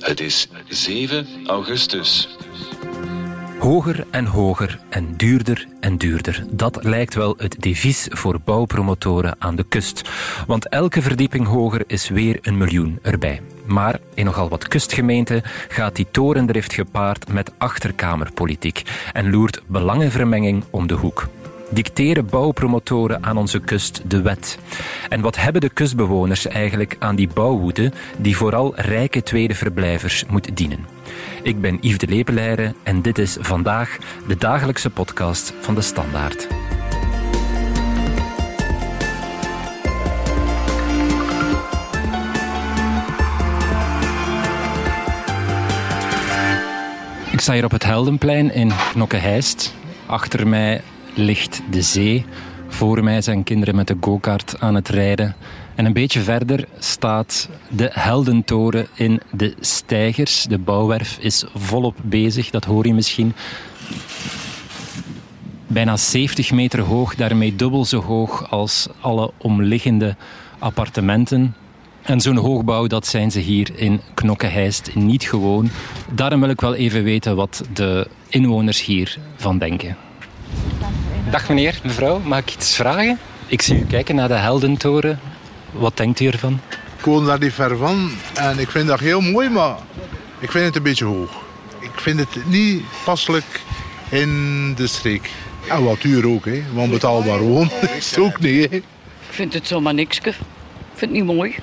Het is 7 augustus. Hoger en hoger en duurder en duurder. Dat lijkt wel het devies voor bouwpromotoren aan de kust. Want elke verdieping hoger is weer een miljoen erbij. Maar in nogal wat kustgemeenten gaat die torendrift gepaard met achterkamerpolitiek en loert belangenvermenging om de hoek dicteren bouwpromotoren aan onze kust de wet. En wat hebben de kustbewoners eigenlijk aan die bouwwoede die vooral rijke tweede verblijvers moet dienen? Ik ben Yves de Lepeleire en dit is vandaag de dagelijkse podcast van de Standaard. Ik sta hier op het Heldenplein in Knokke-Heist. Achter mij ligt de zee. Voor mij zijn kinderen met de go-kart aan het rijden. En een beetje verder staat de Heldentoren in de Steigers. De bouwwerf is volop bezig, dat hoor je misschien. Bijna 70 meter hoog, daarmee dubbel zo hoog als alle omliggende appartementen. En zo'n hoogbouw, dat zijn ze hier in Knokke-Heist niet gewoon. Daarom wil ik wel even weten wat de inwoners hier van denken. Dag meneer, mevrouw, mag ik iets vragen? Ik zie u kijken naar de Heldentoren. Wat denkt u ervan? Ik woon daar niet ver van en ik vind dat heel mooi, maar ik vind het een beetje hoog. Ik vind het niet passelijk in de streek. En wat duur ook, hè. want betaalbaar wonen is het ook niet. Hè. Ik vind het zomaar niks. Ik vind het niet mooi.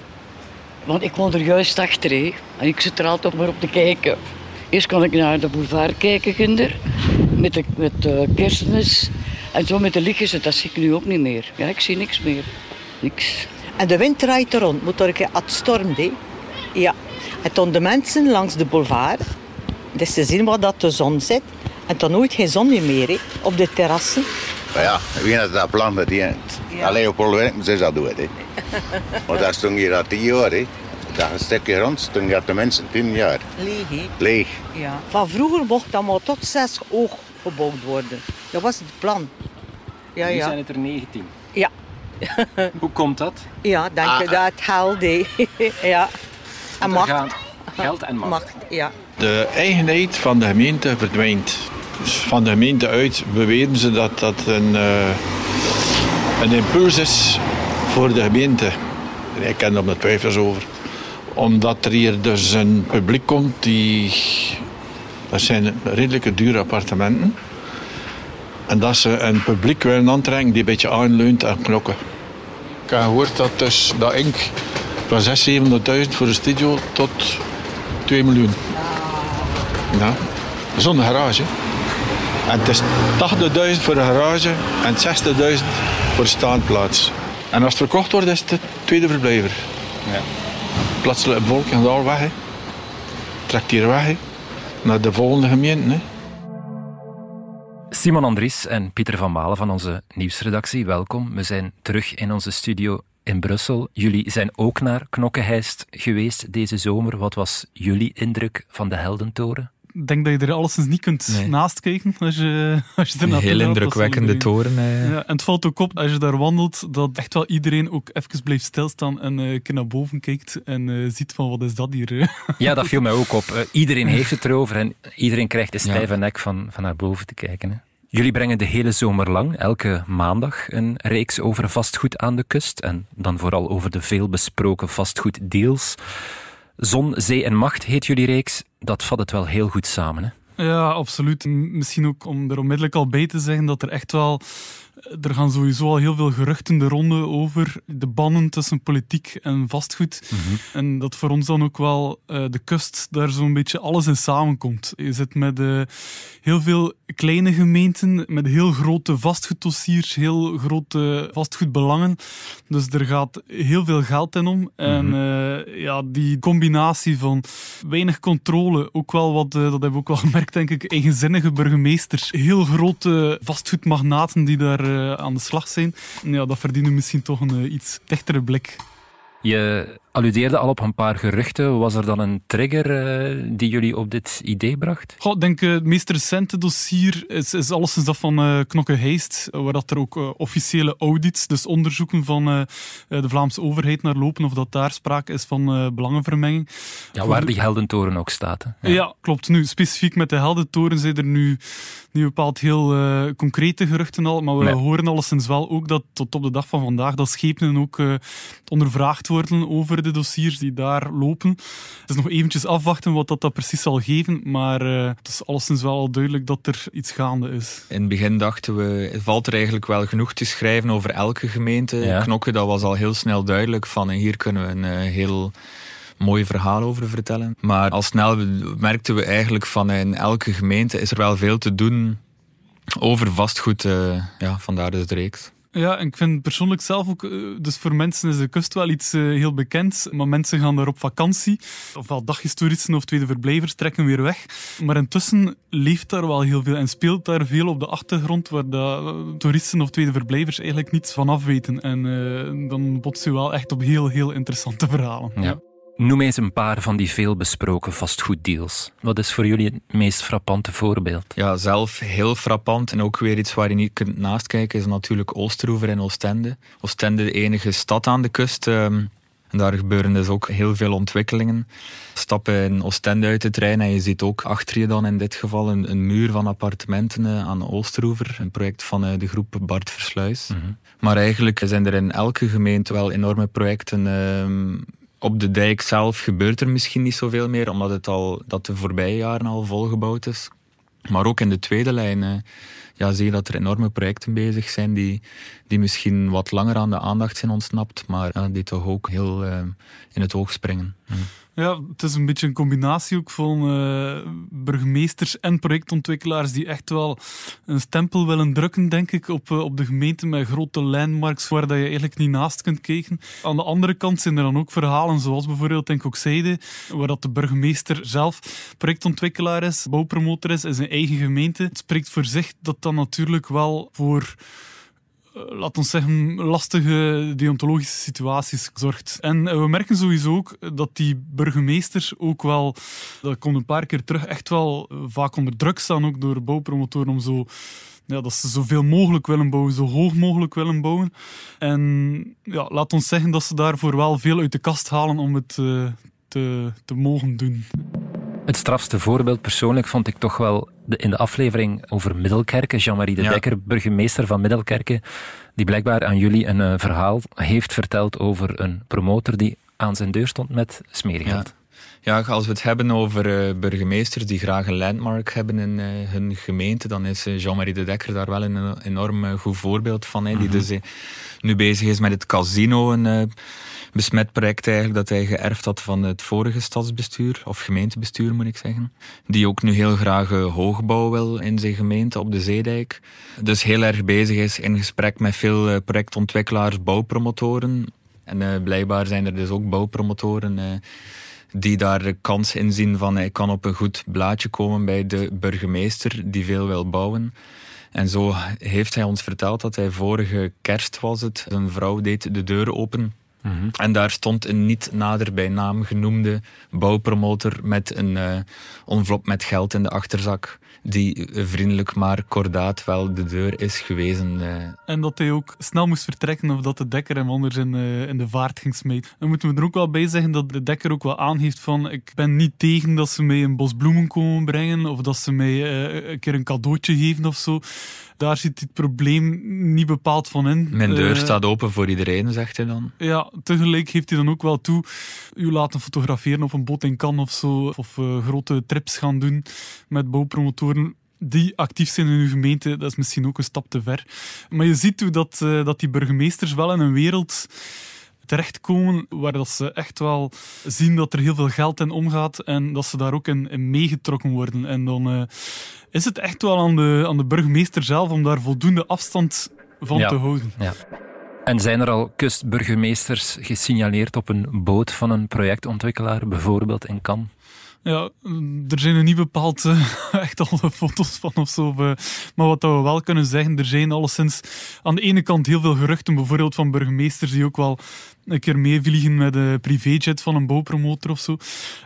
Want ik woon er juist achter hè. en ik zit er altijd maar op te kijken. Eerst kon ik naar de boulevard kijken, Ginder, met de, met de kerstmis. En zo met de lichtjes, dat zie ik nu ook niet meer. Ja, ik zie niks meer. Niks. En de wind draait er rond, moet er een keer het stormt. hè. Ja. En toen de mensen langs de boulevard, dus te zien waar dat de zon zit. En dan nooit geen zon meer hè, op de terrassen. Maar ja, wie heeft dat plan dat die Alleen op Olwinken is dat doen. Maar dat stond hier al tien jaar. Hè. Dat een stukje grond stond hier de mensen tien jaar. Leeg, hè? Leeg. Ja. Van vroeger mocht dat maar tot zes oog gebouwd worden. Dat was het plan. Ja, Nu ja. zijn het er 19. Ja. Hoe komt dat? Ja, denk je dat hè. Ja. En Er macht. gaan geld en macht. Macht, ja. De eigenheid van de gemeente verdwijnt. Dus van de gemeente uit beweren ze dat dat een, eh, een impuls is voor de gemeente. En Ik ken daar mijn twijfels over. Omdat er hier dus een publiek komt die... Dat zijn redelijke dure appartementen. En dat ze een publiek willen aantrekken die een beetje aanleunt aan knokken. Ik heb gehoord dat, dus, dat Ink van 600.000, 700.000 voor een studio tot 2 miljoen. Ja, zonder garage. En het is 80.000 voor een garage en 60.000 voor de staanplaats. En als het verkocht wordt, is het de tweede verblijver. Ja. Plaatselijke bevolking gaat al weg. Trekt hier weg. Naar de volgende gemeente. Hè. Simon Andries en Pieter van Malen van onze nieuwsredactie, welkom. We zijn terug in onze studio in Brussel. Jullie zijn ook naar Knokkeheist geweest deze zomer. Wat was jullie indruk van de Heldentoren? Ik denk dat je er alleszins niet kunt Nee. naast kijken als je, als je er heel indrukwekkende toren. Ja, en het valt ook op als je daar wandelt dat echt wel iedereen ook even blijft stilstaan en eh, een keer naar boven kijkt en eh, ziet van wat is dat hier. Ja, dat viel mij ook op. Eh, iedereen heeft het erover en iedereen krijgt de stijve Ja. nek van, van naar boven te kijken. Hè. Jullie brengen de hele zomer lang, elke maandag, een reeks over vastgoed aan de kust. En dan vooral over de veelbesproken vastgoeddeals. Zon, Zee en Macht heet jullie reeks. Dat vat het wel heel goed samen. Hè? Ja, absoluut. Misschien ook om er onmiddellijk al bij te zeggen dat er echt wel. Er gaan sowieso al heel veel geruchten de ronde over de bannen tussen politiek en vastgoed. En dat voor ons dan ook wel eh, de kust daar zo'n beetje alles in samenkomt. Je zit met eh, heel veel kleine gemeenten, met heel grote vastgoeddossiers, heel grote vastgoedbelangen. Dus er gaat heel veel geld in om. En eh, ja, die combinatie van weinig controle, ook wel wat, dat hebben we ook wel gemerkt, denk ik, eigenzinnige burgemeesters, heel grote vastgoedmagnaten die daar aan de slag zijn. Ja, dat verdienen misschien toch een eh, iets dichtere blik. Je alludeerde al op een paar geruchten. Was er dan een trigger uh, die jullie op dit idee bracht? Goh, ik denk uh, het meest recente dossier is, is alleszins dat van uh, Knokke Heist, waar dat er ook officiële audits, dus onderzoeken van de Vlaamse overheid naar lopen, of dat daar sprake is van belangenvermenging. Ja, waar die Heldentoren ook staat. Ja. ja. klopt. Nu, specifiek met de Heldentoren zijn er nu niet bepaald heel concrete geruchten al, maar we nee. horen alleszins wel ook dat tot op de dag van vandaag dat schepen ook ondervraagd worden over de dossiers die daar lopen. Het is nog eventjes afwachten wat dat, dat precies zal geven, maar uh, het is alleszins wel al duidelijk dat er iets gaande is. In het begin dachten we, het valt er eigenlijk wel genoeg te schrijven over elke gemeente. Ja. Knokken, dat was al heel snel duidelijk van, en hier kunnen we een uh, heel mooi verhaal over vertellen. Maar al snel merkten we eigenlijk van in elke gemeente is er wel veel te doen over vastgoed. Uh, ja, vandaar dus de reeks. Ja, en ik vind persoonlijk zelf ook, eh, dus voor mensen is de kust wel iets uh, heel bekend, maar mensen gaan daar op vakantie, ofwel dagjestoeristen of tweede verblijvers trekken weer weg. Maar intussen leeft daar wel heel veel en speelt daar veel op de achtergrond waar de eh, toeristen of tweede verblijvers eigenlijk niets van af weten. En dan bots je wel echt op heel, heel interessante verhalen. Ja. Noem eens een paar van die veel besproken vastgoeddeals. Wat is voor jullie het meest frappante voorbeeld? Ja, zelf heel frappant en ook weer iets waar je niet kunt naastkijken is natuurlijk Oosteroever en Oostende. Oostende, de enige stad aan de kust. Ehm, en daar gebeuren dus ook heel veel ontwikkelingen. Stappen in Oostende uit de trein en je ziet ook achter je dan in dit geval een, een muur van appartementen eh, aan Oosteroever. Een project van eh, de groep Bart Versluis. Mhm. Maar eigenlijk zijn er in elke gemeente wel enorme projecten ehm, op de dijk zelf gebeurt er misschien niet zoveel meer, omdat het al, dat de voorbije jaren al volgebouwd is. Maar ook in de tweede lijn eh, ja, zie je dat er enorme projecten bezig zijn die, die misschien wat langer aan de aandacht zijn ontsnapt, maar die toch ook heel uh, in het oog springen. Hm. Ja, het is een beetje een combinatie ook van uh, burgemeesters en projectontwikkelaars die echt wel een stempel willen drukken, denk ik, op, uh, op de gemeente met grote landmarks waar dat je eigenlijk niet naast kunt kijken. Aan de andere kant zijn er dan ook verhalen, zoals bijvoorbeeld, ook zeiden, waar dat de burgemeester zelf projectontwikkelaar is, bouwpromotor is in zijn eigen gemeente. Het spreekt voor zich dat dan natuurlijk wel voor eh, laat ons zeggen, lastige deontologische situaties zorgt. En eh, we merken sowieso ook dat die burgemeesters ook wel, dat komt een paar keer terug, echt wel eh, vaak onder druk staan, ook door bouwpromotoren, om zo ja, dat ze zoveel mogelijk willen bouwen, zo hoog mogelijk willen bouwen. En ja, laat ons zeggen dat ze daarvoor wel veel uit de kast halen om het te, te mogen doen. Het strafste voorbeeld persoonlijk vond ik toch wel in de aflevering over Middelkerken. Jean-Marie de Dekker, burgemeester van Middelkerken, die blijkbaar aan jullie een uh, verhaal heeft verteld over een promotor die aan zijn deur stond met smerigheid. Ja. ja als we het hebben over uh, burgemeesters die graag een landmark hebben in uh, hun gemeente, dan is Jean-Marie de Dekker daar wel een enorm goed voorbeeld van. Die mhm. dus nu bezig is met het casino. Een, besmet project eigenlijk dat hij geërfd had van het vorige stadsbestuur, of gemeentebestuur moet ik zeggen. Die ook nu heel graag hoogbouw wil in zijn gemeente op de Zeedijk. Dus heel erg bezig is in gesprek met veel eh, projectontwikkelaars, bouwpromotoren. En uh, blijkbaar zijn er dus ook bouwpromotoren die daar de kans in zien van hij kan op een goed blaadje komen bij de burgemeester die veel wil bouwen. En zo heeft hij ons verteld dat hij vorige kerst was het. Een vrouw deed de deur open Mhm. En daar stond een niet nader bij naam genoemde bouwpromotor met een uh, envelop met geld in de achterzak. Die vriendelijk maar kordaat wel de deur is gewezen. Uh. En dat hij ook snel moest vertrekken of dat de dekker hem anders in, uh, in de vaart ging smijten. Dan moeten we er ook wel bij zeggen dat de dekker ook wel aangeeft van ik ben niet tegen dat ze mij een bos bloemen komen brengen of dat ze mij een keer een cadeautje geven of zo daar zit het probleem niet bepaald van in. Mijn deur uh, staat open voor iedereen, zegt hij dan. Ja, tegelijk geeft hij dan ook wel toe u laten fotograferen op een boot in Cannes of zo, of grote trips gaan doen met bouwpromotoren die actief zijn in uw gemeente, dat is misschien ook een stap te ver. Maar je ziet hoe dat, uh, dat die burgemeesters wel in een wereld terechtkomen waar dat ze echt wel zien dat er heel veel geld in omgaat en dat ze daar ook in, in meegetrokken worden. En dan uh, is het echt wel aan de, aan de burgemeester zelf om daar voldoende afstand van te houden. Ja. En zijn er al kustburgemeesters gesignaleerd op een boot van een projectontwikkelaar, bijvoorbeeld in Cannes? Ja, er zijn er niet bepaald uh, echt alle foto's van of zo. Uh, maar wat we wel kunnen zeggen, er zijn alleszins aan de ene kant heel veel geruchten, bijvoorbeeld van burgemeesters die ook wel een keer meevliegen met een privéjet van een bouwpromotor of zo.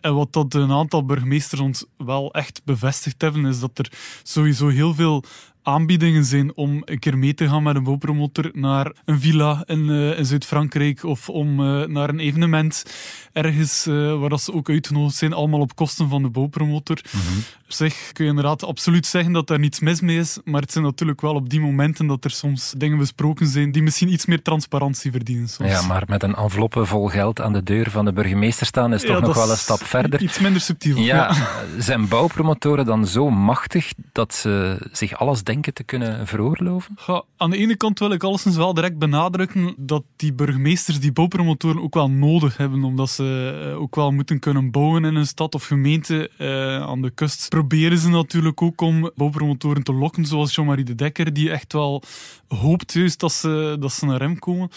En wat dat een aantal burgemeesters ons wel echt bevestigd hebben, is dat er sowieso heel veel aanbiedingen zijn om een keer mee te gaan met een bouwpromotor naar een villa in, uh, in Zuid-Frankrijk of om uh, naar een evenement ergens uh, waar dat ze ook uitgenodigd zijn, allemaal op kosten van de bouwpromotor. Mm -hmm. Op zich kun je inderdaad absoluut zeggen dat daar niets mis mee is, maar het zijn natuurlijk wel op die momenten dat er soms dingen besproken zijn die misschien iets meer transparantie verdienen. Soms. Ja, maar met een enveloppe vol geld aan de deur van de burgemeester staan is toch ja, nog wel een stap verder. Iets minder subtiel. Ja, ja. zijn bouwpromotoren dan zo machtig dat ze zich alles denken te kunnen veroorloven? Ja, aan de ene kant wil ik alleszins wel direct benadrukken dat die burgemeesters die bouwpromotoren ook wel nodig hebben, omdat ze ook wel moeten kunnen bouwen in een stad of gemeente uh, aan de kust. Proberen ze natuurlijk ook om bouwpromotoren te lokken, zoals Jean-Marie de Dekker, die echt wel hoopt juist dat ze, dat ze naar hem komen.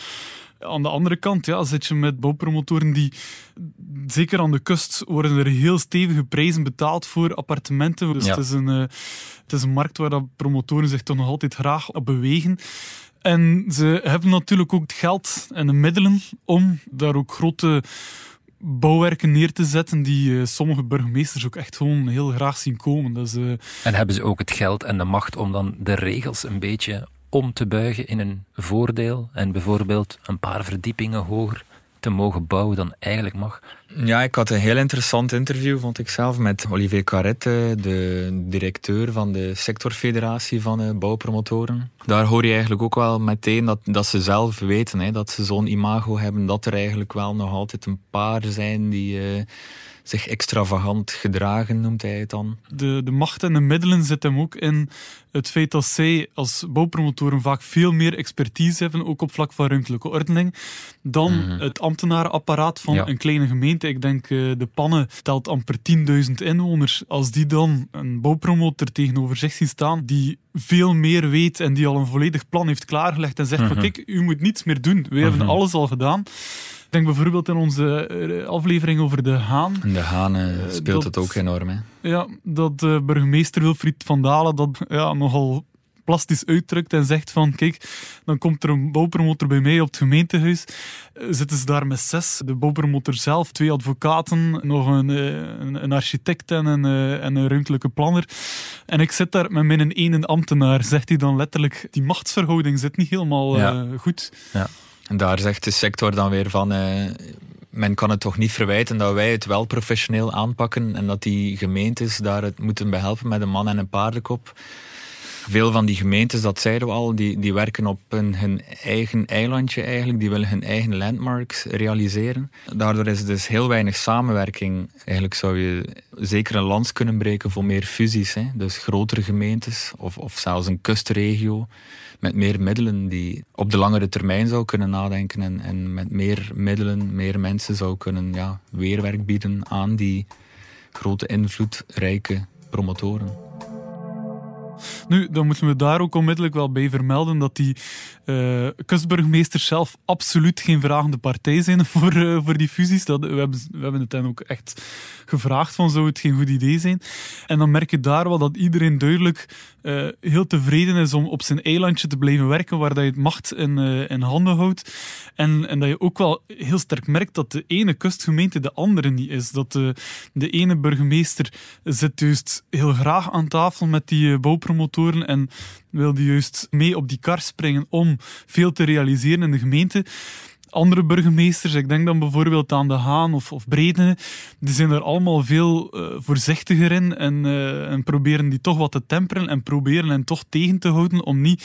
Aan de andere kant ja, zit je met bouwpromotoren die, zeker aan de kust, worden er heel stevige prijzen betaald voor appartementen. Dus ja. het, is een, uh, het is een markt waar dat promotoren zich toch nog altijd graag op bewegen. En ze hebben natuurlijk ook het geld en de middelen om daar ook grote bouwwerken neer te zetten die uh, sommige burgemeesters ook echt gewoon heel graag zien komen. Dus, uh... En hebben ze ook het geld en de macht om dan de regels een beetje om te buigen in een voordeel en bijvoorbeeld een paar verdiepingen hoger te mogen bouwen dan eigenlijk mag? Ja, ik had een heel interessant interview, vond ik zelf, met Olivier Carrette, de directeur van de sectorfederatie van uh, bouwpromotoren. Daar hoor je eigenlijk ook wel meteen dat, dat ze zelf weten, hè, dat ze zo'n imago hebben, dat er eigenlijk wel nog altijd een paar zijn die... Uh, zich extravagant gedragen, noemt hij het dan. De, de macht en de middelen zitten hem ook in het feit dat zij als bouwpromotoren vaak veel meer expertise hebben, ook op vlak van ruimtelijke ordening, dan mm -hmm. het ambtenarenapparaat van ja. een kleine gemeente. Ik denk, uh, de Pannen telt amper 10.000 inwoners. Als die dan een bouwpromotor tegenover zich zien staan, die veel meer weet en die al een volledig plan heeft klaargelegd en zegt mm -hmm. van kijk, u moet niets meer doen. We mm -hmm. hebben alles al gedaan. Ik denk bijvoorbeeld in onze aflevering over de Haan. In de Haan uh, speelt dat, het ook enorm, hè? Ja, dat burgemeester Wilfried van Dalen dat ja, nogal plastisch uitdrukt en zegt van kijk, dan komt er een bouwpromotor bij mij op het gemeentehuis. Zitten ze daar met zes. De bouwpromotor zelf, twee advocaten, nog een, een, een architect en een, en een ruimtelijke planner. En ik zit daar met mijn ene ambtenaar, zegt hij dan letterlijk. Die machtsverhouding zit niet helemaal ja. uh, goed. Ja. En daar zegt de sector dan weer van, uh, men kan het toch niet verwijten dat wij het wel professioneel aanpakken en dat die gemeentes daar het moeten behelpen met een man en een paardenkop. Veel van die gemeentes, dat zeiden we al, die, die werken op hun eigen eilandje eigenlijk. Die willen hun eigen landmarks realiseren. Daardoor is dus heel weinig samenwerking. Eigenlijk zou je zeker een lans kunnen breken voor meer fusies. Hè? Dus grotere gemeentes of, of zelfs een kustregio met meer middelen die op de langere termijn zou kunnen nadenken en, en met meer middelen, meer mensen zou kunnen ja, weerwerk bieden aan die grote invloedrijke promotoren. Nu, dan moeten we daar ook onmiddellijk wel bij vermelden dat die uh, kustburgemeesters zelf absoluut geen vragende partij zijn voor, uh, voor die fusies. Dat, we, hebben, we hebben het dan ook echt gevraagd van zou het geen goed idee zijn. En dan merk je daar wel dat iedereen duidelijk uh, heel tevreden is om op zijn eilandje te blijven werken waar dat je het macht in, in handen houdt. En, en dat je ook wel heel sterk merkt dat de ene kustgemeente de andere niet is. Dat de, de ene burgemeester zit juist heel graag aan tafel met die bouwpromotoren en wil die juist mee op die kar springen om veel te realiseren in de gemeente. Andere burgemeesters, ik denk dan bijvoorbeeld aan De Haan of, of Breden, die zijn er allemaal veel uh, voorzichtiger in en, uh, en, proberen die toch wat te temperen en proberen hen toch tegen te houden om niet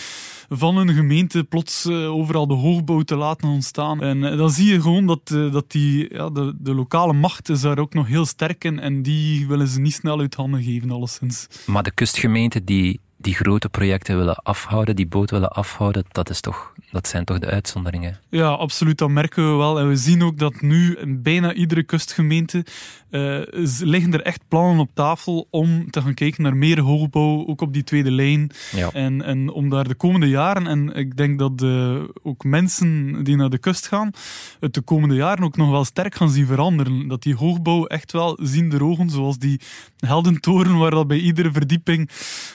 van een gemeente plots uh, overal de hoogbouw te laten ontstaan. En dan zie je gewoon dat, dat die, ja, de, de lokale macht is daar ook nog heel sterk in en die willen ze niet snel uit handen geven, alleszins. Maar de kustgemeenten die die grote projecten willen afhouden, die boot willen afhouden, dat, is toch, dat zijn toch de uitzonderingen? Ja, absoluut. Dat merken we wel. En we zien ook dat nu in bijna iedere kustgemeente uh, liggen er echt plannen op tafel om te gaan kijken naar meer hoogbouw, ook op die tweede lijn. Ja. En, en om daar de komende jaren, en ik denk dat de, ook mensen die naar de kust gaan, het de komende jaren ook nog wel sterk gaan zien veranderen. Dat die hoogbouw echt wel zien de ogen, zoals die heldentoren, waar dat bij iedere verdieping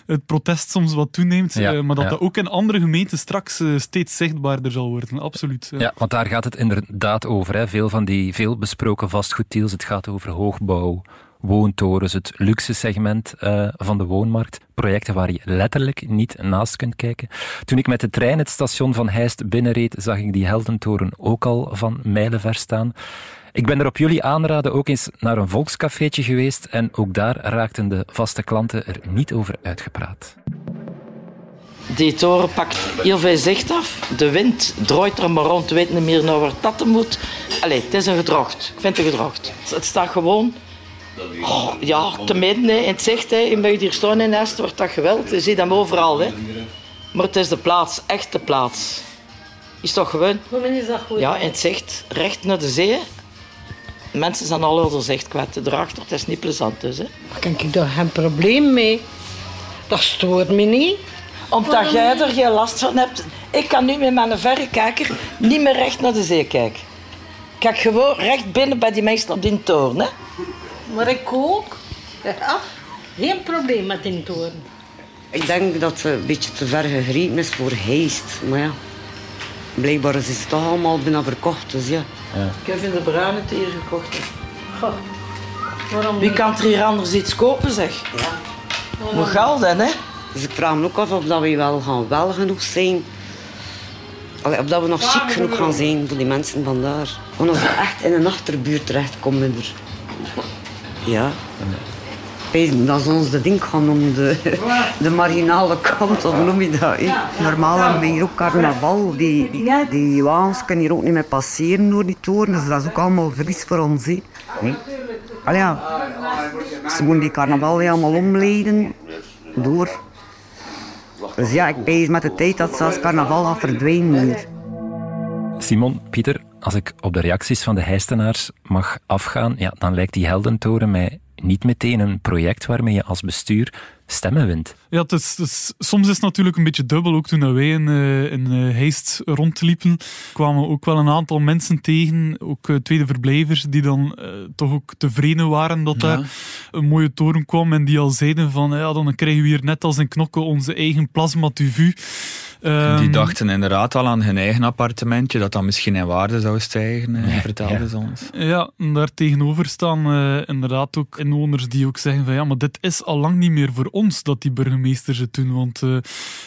het protest soms wat toeneemt. Ja, uh, maar dat ja. dat ook in andere gemeenten straks uh, steeds zichtbaarder zal worden. Absoluut. Ja, want daar gaat het inderdaad over. Hè. Veel van die veel besproken vastgoeddeals, het gaat over hoogbouw, woontorens, het luxe segment uh, van de woonmarkt. Projecten waar je letterlijk niet naast kunt kijken. Toen ik met de trein het station van Heist binnenreed, zag ik die heldentoren ook al van mijlenver staan. Ik ben er op jullie aanraden ook eens naar een volkscafeetje geweest en ook daar raakten de vaste klanten er niet over uitgepraat. Die toren pakt heel veel zicht af. De wind draait er maar rond, weet niet meer naar waar dat moet. Allee, het is een gedrocht. Ik vind het een gedrocht. Het staat gewoon oh, ja, te midden hè, in het zicht. Hè. Je mag hier staan in Est, wordt dat geweld. Je ziet hem overal. Hè. Maar het is de plaats, echt de plaats. Is toch gewoon? Hoe is dat goed? Ja, in het zicht, recht naar de zee. Mensen zijn al hun zicht kwijt. Erachter, het is niet plezant dus. Hè. Maar kan ik daar geen probleem mee? Dat stoort me niet. Omdat jij er geen last van hebt. Ik kan nu met mijn verrekijker niet meer recht naar de zee kijken. Ik kijk gewoon recht binnen bij die mensen op die toren. Hè. Maar ik ook. Ja, geen probleem met die toren. Ik denk dat het een beetje te ver gegrepen is voor heist. Maar ja, blijkbaar is het toch allemaal bijna verkocht. Dus ja. ja. Ik heb in de bruine het hier gekocht. Goh. Waarom Wie kan er hier anders iets kopen, zeg? Ja. Moet geld, hè? Dus ik vraag me ook af of dat we wel gaan wel genoeg zijn. Allee, of dat we nog chic genoeg gaan zijn voor die mensen vandaar. Want als we echt in een achterbuurt terechtkomen er. Ja. Dat is ons de ding gaan om de, de marginale kant, of noem je dat? He? Normaal hebben we hier ook carnaval. Die, die, die wagens kunnen hier ook niet meer passeren door die toren. Dus dat is ook allemaal verlies voor ons. He. Allee, ja. Ze moeten die carnaval helemaal omleiden door. Dus ja, ik ben met de tijd dat zelfs carnaval gaat verdwijnen hier. Simon, Pieter, als ik op de reacties van de heistenaars mag afgaan, ja, dan lijkt die heldentoren mij niet meteen een project waarmee je als bestuur stemmen wint. Ja, het is, het is, soms is het natuurlijk een beetje dubbel. Ook toen wij in, uh, in uh, Heist rondliepen, kwamen ook wel een aantal mensen tegen, ook uh, tweede verblijvers, die dan toch ook tevreden waren dat daar een mooie toren kwam en die al zeiden van, ja, dan krijgen we hier net als in Knokke onze eigen plasma TV. Um, die dachten inderdaad al aan hun eigen appartementje, dat dat misschien in waarde zou stijgen, nee, vertelden ja. ze ons. Ja, en daar tegenover staan uh, inderdaad ook inwoners die ook zeggen van ja, maar dit is al lang niet meer voor ons dat die burgemeesters het doen. Want uh,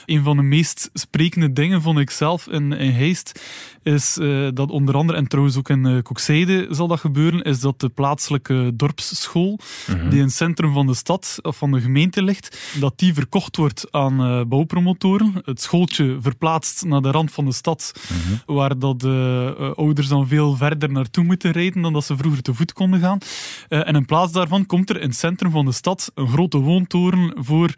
een van de meest sprekende dingen vond ik zelf in, in Heist is uh, dat onder andere, en trouwens ook in uh, Kokzijde zal dat gebeuren, is dat de plaatselijke dorpsschool, Mhm. die in het centrum van de stad of van de gemeente ligt, dat die verkocht wordt aan uh, bouwpromotoren. Het schooltje verplaatst naar de rand van de stad, Mhm. waar dat de ouders dan veel verder naartoe moeten rijden dan dat ze vroeger te voet konden gaan. en in plaats daarvan komt er in het centrum van de stad een grote woontoren voor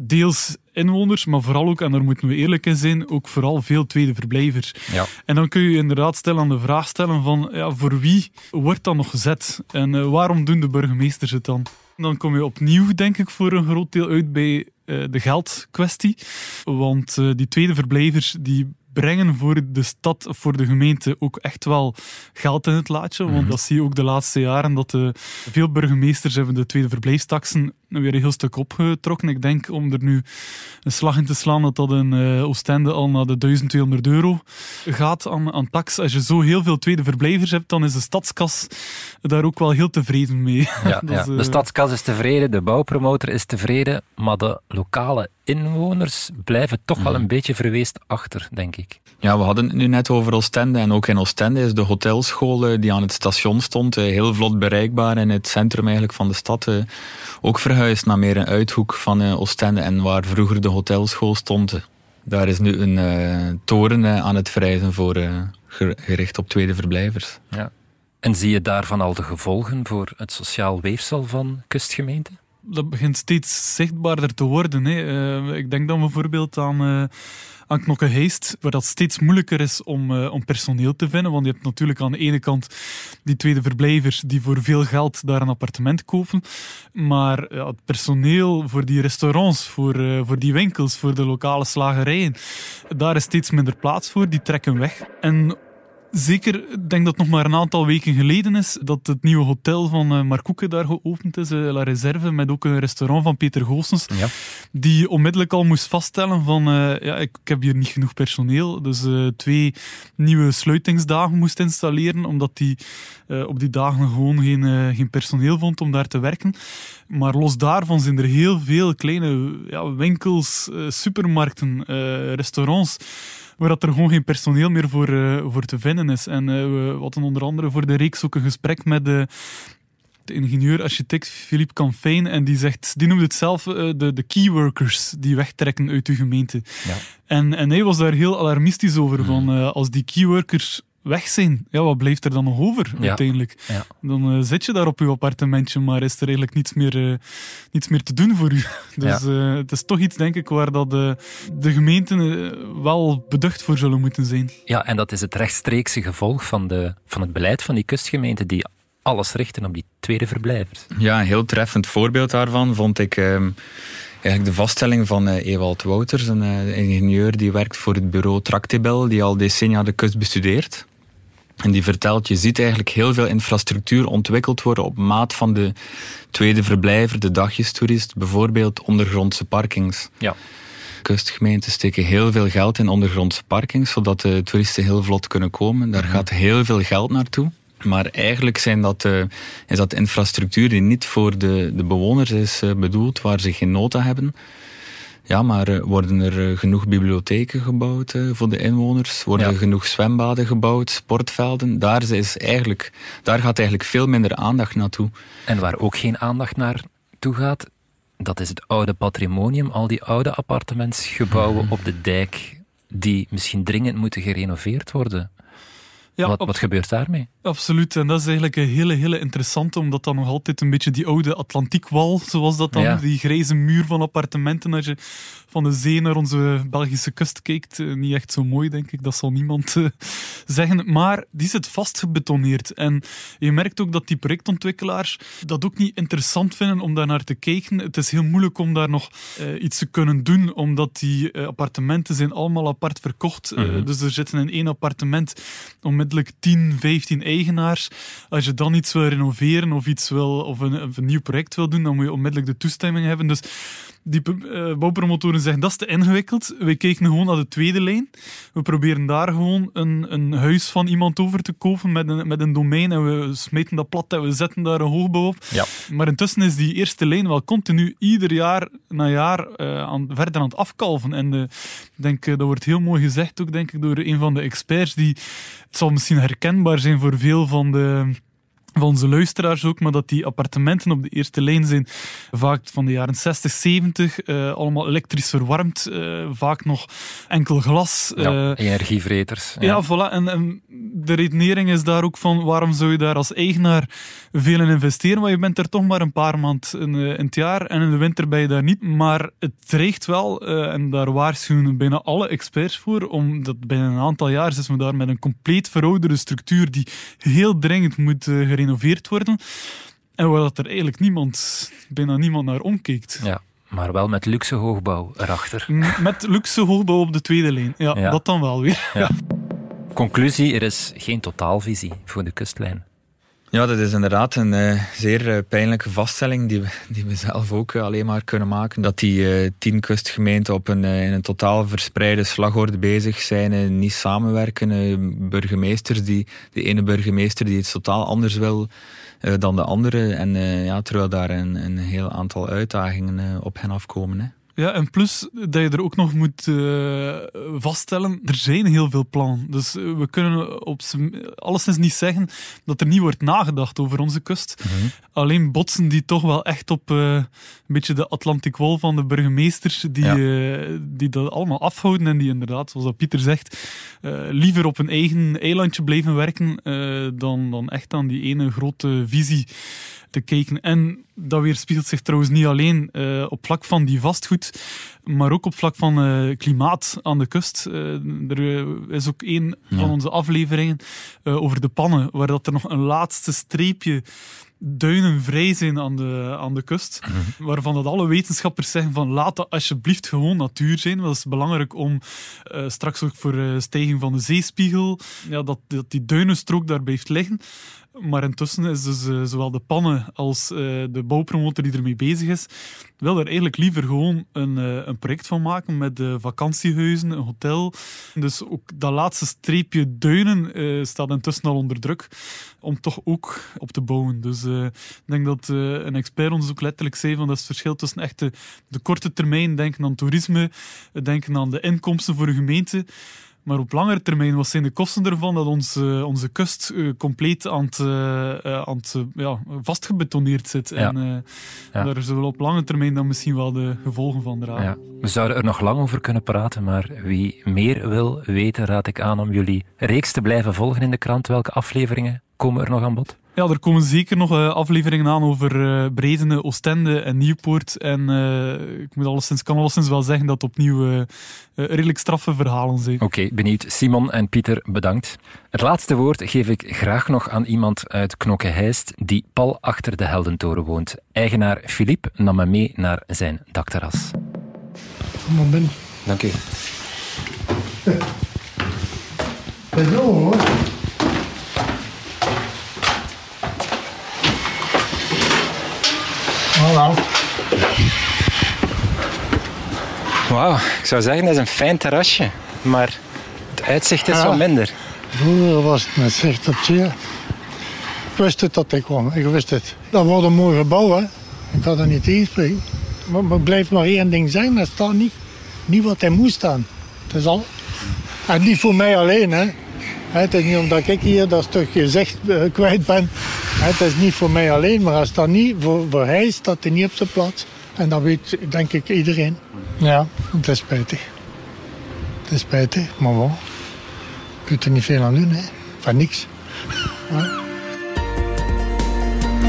deels inwoners, maar vooral ook, en daar moeten we eerlijk in zijn, ook vooral veel tweede verblijvers. Ja. En dan kun je inderdaad stellen aan de vraag stellen van, ja, voor wie wordt dat nog gezet? En uh, waarom doen de burgemeesters het dan? Dan kom je opnieuw, denk ik, voor een groot deel uit bij uh, de geldkwestie. Want uh, die tweede verblijvers, die brengen voor de stad of voor de gemeente ook echt wel geld in het laadje. Want Mhm. dat zie je ook de laatste jaren, dat de, veel burgemeesters hebben de tweede verblijfstaksen weer een heel stuk opgetrokken. Ik denk om er nu een slag in te slaan dat dat in uh, Oostende al naar de 1200 euro gaat aan, aan tax. Als je zo heel veel tweede verblijvers hebt, dan is de stadskas daar ook wel heel tevreden mee. Ja, is, uh, De stadskas is tevreden, de bouwpromotor is tevreden, maar de lokale inwoners blijven toch wel een beetje verweest achter, denk ik. Ja, we hadden het nu net over Oostende. En ook in Oostende is de hotelschool eh, die aan het station stond eh, heel vlot bereikbaar in het centrum eigenlijk van de stad. eh, Ook verhuisd naar meer een uithoek van eh, Oostende. En waar vroeger de hotelschool stond, daar is nu een eh, toren eh, aan het verrijzen voor ger- gericht op tweede verblijvers. Ja. En zie je daarvan al de gevolgen voor het sociaal weefsel van kustgemeenten? dat begint steeds zichtbaarder te worden. Hè. Eh, ik denk dan bijvoorbeeld aan, uh, aan Knokke Heist, waar dat steeds moeilijker is om, uh, om personeel te vinden. Want je hebt natuurlijk aan de ene kant die tweede verblijvers die voor veel geld daar een appartement kopen. Maar ja, het personeel voor die restaurants, voor, voor die winkels, voor de lokale slagerijen, daar is steeds minder plaats voor. Die trekken weg. En Zeker, ik denk dat het nog maar een aantal weken geleden is dat het nieuwe hotel van uh, Mark Koeken daar geopend is, uh, La Reserve, met ook een restaurant van Peter Goossens, ja. die onmiddellijk al moest vaststellen van, uh, ja, ik, ik, heb hier niet genoeg personeel, dus twee nieuwe sluitingsdagen moest installeren, omdat die op die dagen gewoon geen, geen personeel vond om daar te werken. Maar los daarvan zijn er heel veel kleine ja, winkels, supermarkten, restaurants, waar dat er gewoon geen personeel meer voor, uh, voor te vinden is. En uh, we hadden onder andere voor de reeks ook een gesprek met de, de ingenieur-architect Philippe Canfijn. En die zegt, die noemde het zelf uh, de, de keyworkers die wegtrekken uit de gemeente. Ja. En, en hij was daar heel alarmistisch over. Van, als die keyworkers weg zijn, ja, wat blijft er dan nog over uiteindelijk? Ja. Dan uh, zit je daar op je appartementje, maar is er eigenlijk niets meer, uh, niets meer te doen voor u. Dus uh, het is toch iets, denk ik, waar dat de, de gemeenten wel beducht voor zullen moeten zijn. Ja, en dat is het rechtstreekse gevolg van, de, van het beleid van die kustgemeenten die alles richten op die tweede verblijvers. Ja, een heel treffend voorbeeld daarvan vond ik... Ehm, eigenlijk de vaststelling van uh, Ewald Wouters, een ingenieur die werkt voor het bureau Tractibel, die al decennia de kust bestudeert. En die vertelt, je ziet eigenlijk heel veel infrastructuur ontwikkeld worden op maat van de tweede verblijver, de dagjestoerist, bijvoorbeeld ondergrondse parkings. Ja. Kustgemeenten steken heel veel geld in ondergrondse parkings, zodat de toeristen heel vlot kunnen komen. Daar mhm. gaat heel veel geld naartoe. Maar eigenlijk zijn dat, uh, is dat infrastructuur die niet voor de, de bewoners is uh, bedoeld, waar ze geen nota hebben. Ja, maar uh, worden er uh, genoeg bibliotheken gebouwd uh, voor de inwoners? Worden ja. er genoeg zwembaden gebouwd, sportvelden? Daar, is eigenlijk, daar gaat eigenlijk veel minder aandacht naartoe. En waar ook geen aandacht naartoe gaat, dat is het oude patrimonium, al die oude appartementsgebouwen mm. op de dijk, die misschien dringend moeten gerenoveerd worden. Ja, wat, wat gebeurt daarmee? Absoluut, en dat is eigenlijk een hele, hele interessante, omdat dat nog altijd een beetje die oude Atlantiekwal, zoals dat dan, die grijze muur van appartementen, als je van de zee naar onze Belgische kust kijkt, eh, niet echt zo mooi, denk ik, dat zal niemand uh, zeggen, maar die zit vastgebetoneerd. En je merkt ook dat die projectontwikkelaars dat ook niet interessant vinden om daar naar te kijken. Het is heel moeilijk om daar nog uh, iets te kunnen doen, omdat die appartementen zijn allemaal apart verkocht. Mm -hmm. dus er zitten in één appartement onmiddellijk 10, 15 eigenaars. Als je dan iets wil renoveren of iets wil, of een, of een nieuw project wil doen, dan moet je onmiddellijk de toestemming hebben. Dus die uh, zeggen dat is te ingewikkeld. Wij kijken gewoon naar de tweede lijn. We proberen daar gewoon een, een huis van iemand over te kopen met een, met een domein en we smeten dat plat en we zetten daar een hoogbouw op. Ja. Maar intussen is die eerste lijn wel continu ieder jaar na jaar uh, aan, verder aan het afkalven. En uh, denk, dat wordt heel mooi gezegd ook denk ik door een van de experts die het zal misschien herkenbaar zijn voor veel van de van onze luisteraars ook, maar dat die appartementen op de eerste lijn zijn vaak van de jaren 60, 70, uh, allemaal elektrisch verwarmd, uh, vaak nog enkel glas. Ja, uh, energievreters. Ja, ja voilà. En, en, de redenering is daar ook van waarom zou je daar als eigenaar veel in investeren, want je bent er toch maar een paar maanden in, in, het jaar en in de winter ben je daar niet. Maar het dreigt wel, en daar waarschuwen bijna alle experts voor, omdat binnen een aantal jaar zitten we daar met een compleet verouderde structuur die heel dringend moet gerenoveerd gerenoveerd worden. En waar dat er eigenlijk niemand, bijna niemand naar omkijkt. Ja, maar wel met luxe hoogbouw erachter. Met luxe hoogbouw op de tweede lijn. Ja, dat dan wel weer. Ja. Conclusie, er is geen totaalvisie voor de kustlijn. Ja, dat is inderdaad een uh, zeer uh, pijnlijke vaststelling die we, die we zelf ook uh, alleen maar kunnen maken. Dat die tien kustgemeenten op een, in een totaal verspreide slagorde bezig zijn, niet samenwerken. burgemeesters die, de ene burgemeester die iets totaal anders wil dan de andere. En ja, terwijl daar een, een heel aantal uitdagingen op hen afkomen. Ja, en plus dat je er ook nog moet uh, vaststellen, er zijn heel veel plannen. Dus eh, we kunnen op alleszins niet zeggen dat er niet wordt nagedacht over onze kust. Mhm. Alleen botsen die toch wel echt op uh, een beetje de Atlantic Wall van de burgemeesters, die, die dat allemaal afhouden en die inderdaad, zoals Pieter zegt, liever op een eigen eilandje blijven werken dan, dan echt aan die ene grote visie te kijken. En Dat weerspiegelt zich trouwens niet alleen uh, op vlak van die vastgoed, maar ook op vlak van uh, klimaat aan de kust. Uh, er is ook een ja. van onze afleveringen over de pannen, waar dat er nog een laatste streepje duinen vrij zijn aan de, aan de kust. Mhm. Waarvan dat alle wetenschappers zeggen van laat dat alsjeblieft gewoon natuur zijn. Dat is belangrijk om straks ook voor stijging van de zeespiegel, ja, dat, dat die duinenstrook daar blijft liggen. Maar intussen is dus uh, zowel de pannen als uh, de bouwpromotor die ermee bezig is, wil er eigenlijk liever gewoon een, uh, een project van maken met vakantiehuizen, een hotel. Dus ook dat laatste streepje duinen staat intussen al onder druk om toch ook op te bouwen. Dus ik denk dat een expert letterlijk zei van dat is het verschil tussen echt de, de korte termijn denken aan toerisme, denken aan de inkomsten voor een gemeente maar op langere termijn, wat zijn de kosten ervan dat onze, onze kust uh, compleet aan het, uh, aan het ja, vastgebetoneerd zit? Ja. En ja. daar zullen we op lange termijn dan misschien wel de gevolgen van dragen. We zouden er nog lang over kunnen praten, maar wie meer wil weten, raad ik aan om jullie reeks te blijven volgen in de krant. Welke afleveringen komen er nog aan bod? Ja, er komen zeker nog uh, afleveringen aan over uh, Bredene, Oostende en Nieuwpoort. En uh, ik moet alleszins, kan alleszins wel zeggen dat opnieuw redelijk straffe verhalen zijn. Oké, benieuwd. Simon en Pieter, bedankt. Het laatste woord geef ik graag nog aan iemand uit Knokke-Heist die pal achter de Heldentoren woont. Eigenaar Philippe nam me mee naar zijn dakterras. Kom maar binnen. Dank u. Hallo hoor. Hallo. Wauw, ik zou zeggen dat is een fijn terrasje, maar het uitzicht is ja. wat minder. Vroeger was het met zicht op zee. Ik wist het dat ik kwam, ik wist het. Dat wordt een mooi gebouw, hè. Ik had er niet tegenspreken. Maar, maar blijft maar één ding zijn, dat staat niet, niet wat hij moest staan. Het is al... En niet voor mij alleen, hè. Het is niet omdat ik hier dat stukje zicht uh, kwijt ben. Het is niet voor mij alleen, maar als dat niet voor, voor hij staat hij niet op zijn plaats. En dat weet denk ik iedereen. Ja, het is spijtig. Het is spijtig, maar wel. Je kunt er niet veel aan doen, hè. Van niks.